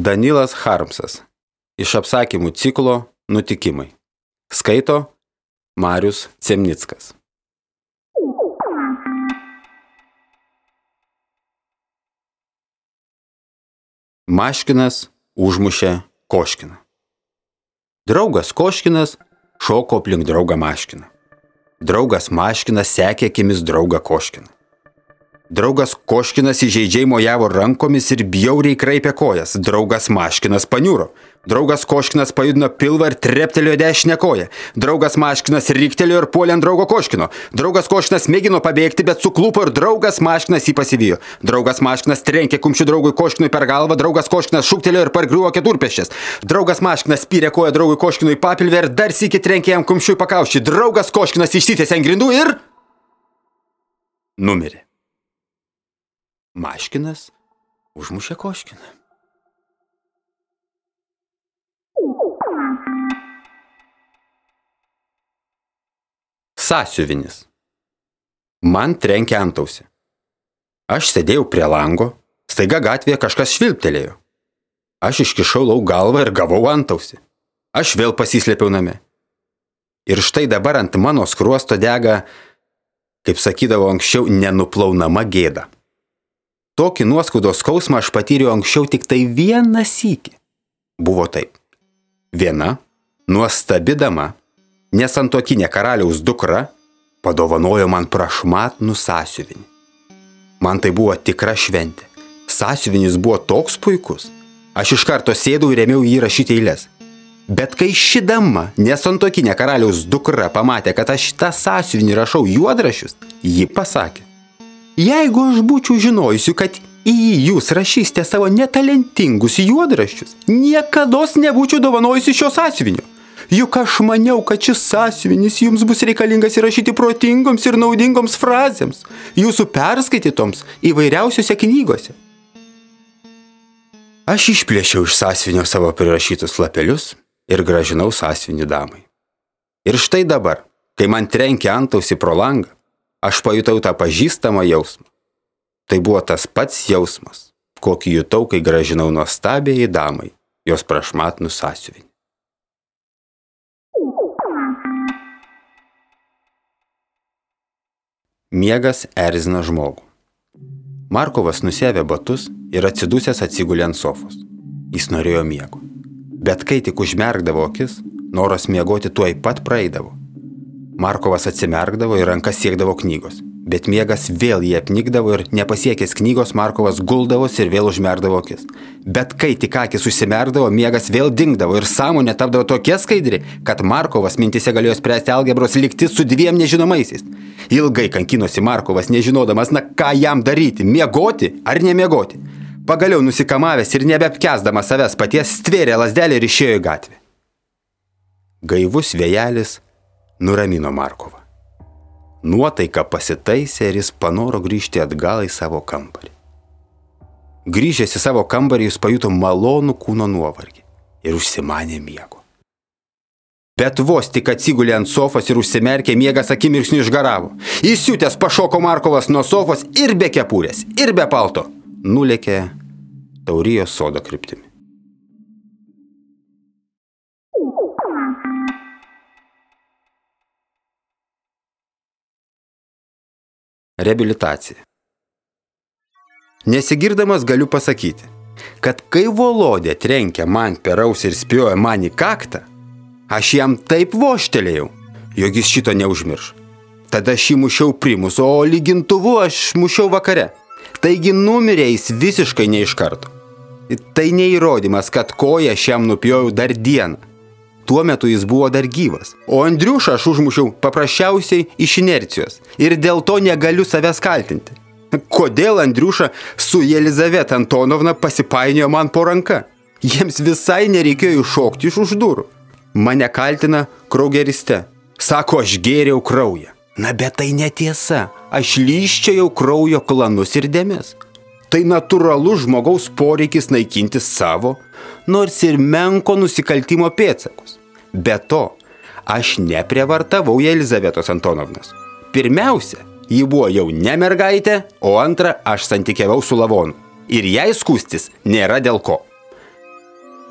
Danilas Harmsas iš apsakymų ciklo Nutikimai. Skaito Marius Cemnickas. Maškinas užmušė Koškiną. Draugas Koškinas šoko aplink draugą Maškiną. Draugas Maškinas sekė akimis draugą Koškiną. Draugas Koškinas įžeidžiai mojavo rankomis ir bjauriai kraipė kojas. Draugas Maškinas paniūro. Draugas Koškinas pajudino pilvą ir treptelėjo dešinę koją. Draugas Maškinas ryktelėjo ir puolė ant draugo Koškino. Draugas Koškinas mėgino pabėgti, bet suklupo ir draugas Maškinas jį pasivijo. Draugas Maškinas trenkė kumščių draugui Koškinui per galvą, draugas Koškinas šūktelėjo ir pargriuvo keturpeščias. Draugas Maškinas spyrė koją draugui Koškinui papilvę ir dar sėki trenkė jam kumščiui pakaušį. Draugas Koškinas išsitėsi ant grindų ir... Numirė. Maškinas užmušė Koškiną. Sasiuvinis. Man trenkė antausi. Aš sėdėjau prie lango, staiga gatvėje kažkas švilptelėjo. Aš iškišau lauk galvą ir gavau antausi. Aš vėl pasislėpiau name. Ir štai dabar ant mano skruosto dega, kaip sakydavo anksčiau, nenuplaunama gėda. Tokį nuoskaudos skausmą aš patyriau anksčiau tik tai vieną sykį. Buvo taip. Viena, nuostabi dama, nesantokinė karaliaus dukra, padovanojo man prašmatnų sąsiuvinį. Man tai buvo tikra šventė. Sąsiuvinis buvo toks puikus. Aš iš karto sėdau ir ėmiau jį rašyti eilės. Bet kai ši dama, nesantokinė karaliaus dukra, pamatė, kad aš šitą sąsiuvinį rašau juodrašius, ji pasakė. Jeigu aš būčiau žinojusi, kad į jį jūs rašysite savo netalentingus juodraščius, niekada nebūčiau dovanojusi šio sąsiuvinio. Juk aš maniau, kad šis sąsiuvinis jums bus reikalingas įrašyti protingoms ir naudingoms frazėms, jūsų perskaitytoms įvairiausiose knygose. Aš išplėšiau iš sąsiuvinio savo prirašytus lapelius ir gražinau sąsiuvinį damai. Ir štai dabar, kai man trenkė antausi pro langą, aš pajutau tą pažįstamą jausmą. Tai buvo tas pats jausmas, kokį jutau, kai gražinau nuostabėjai damai jos prašmatnų sąsiuvinį. Miegas erzina žmogų. Markovas nusėvė batus ir atsidusęs atsigulė ant sofos. Jis norėjo miego. Bet kai tik užmerkdavo akis, noras miegoti tuoj pat praeidavo. Markovas atsimerkdavo ir rankas siekdavo knygos. Bet miegas vėl jį apnikdavo ir nepasiekęs knygos Markovas guldavosi ir vėl užmerdavo akis. Bet kai tik akis užsimerdavo, miegas vėl dingdavo ir sąmonė tapdavo tokia skaidri, kad Markovas mintise galėjo spręsti algebros likti su dviem nežinomaisiais. Ilgai kankinosi Markovas, nežinodamas, na ką jam daryti - miegoti ar nemiegoti. Pagaliau nusikamavęs ir nebeapkesdamas savęs paties stvėrė lasdelį ir išėjo į gatvę. Gaivus vėjelis nuramino Markovą. Nuotaika pasitaisė ir jis panoro grįžti atgal į savo kambarį. Grįžęs į savo kambarį jis pajuto malonų kūno nuovargį ir užsimanė miego. Bet vos tik atsigulė ant sofos ir užsimerkė miegas akimirksniu išgaravo. Įsiutęs pašoko Markovas nuo sofos ir be kepurės, ir be palto. Nulėkė Taurijos sodo kryptimi. Reabilitacija. Nesigirdamas galiu pasakyti, kad kai Volodė trenkė man per ausį ir spjojo man į kaktą, aš jam taip voštelėjau, jog jis šito neužmirš. Tada aš jį mušiau primus, o lygintuvu aš mušiau vakare. Taigi numirė jis visiškai ne iš karto. Tai neįrodymas, kad koją šiam nupjojau dar dieną. Tuo metu jis buvo dar gyvas. O Andriušą aš užmušiau paprasčiausiai iš inercijos. Ir dėl to negaliu savęs kaltinti. Kodėl Andriuša su Jelizaveta Antonovna pasipainiojo man po ranka? Jiems visai nereikėjo iššokti iš už durų. Mane kaltina kraugeriste. Sako, aš gėriau kraują. Na bet tai netiesa. Aš lyščiajau kraujo klanus ir dėmes. Tai natūralus žmogaus poreikis naikinti savo, nors ir menko nusikaltimo pėtsakus. Be to, aš neprievartavau Elizabetos Antonovnos. Pirmiausia, ji buvo jau ne mergaitė, o antra, aš santykiavau su lavonu. Ir jai skūstis nėra dėl ko.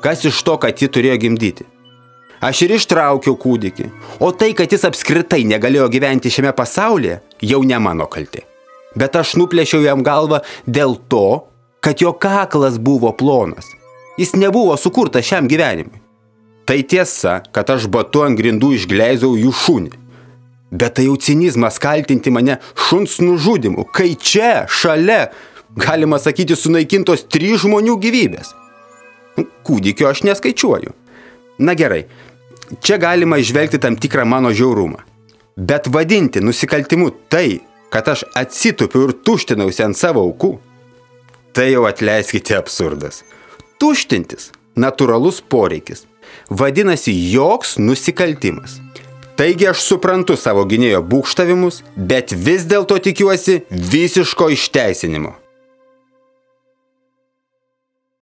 Kas iš to, kad ji turėjo gimdyti? Aš ir ištraukiau kūdikį. O tai, kad jis apskritai negalėjo gyventi šiame pasaulyje, jau ne mano kalti. Bet aš nuplėšiau jam galvą dėl to, kad jo kaklas buvo plonas. Jis nebuvo sukurtas šiam gyvenimui. Tai tiesa, kad aš batu ant grindų išgleizau jų šunį. Bet tai jau cinizmas kaltinti mane šuns nužudimu, kai čia, šalia, galima sakyti, sunaikintos trys žmonių gyvybės. Kūdikio aš neskaičiuoju. Na gerai, čia galima išvelgti tam tikrą mano žiaurumą. Bet vadinti nusikaltimu tai, kad aš atsitupiu ir tuštinausi ant savo aukų, tai jau atleiskite absurdas. Tuštintis - natūralus poreikis. Vadinasi, joks nusikaltimas. Taigi aš suprantu savo gynėjo būkštavimus, bet vis dėlto tikiuosi visiško išteisinimo.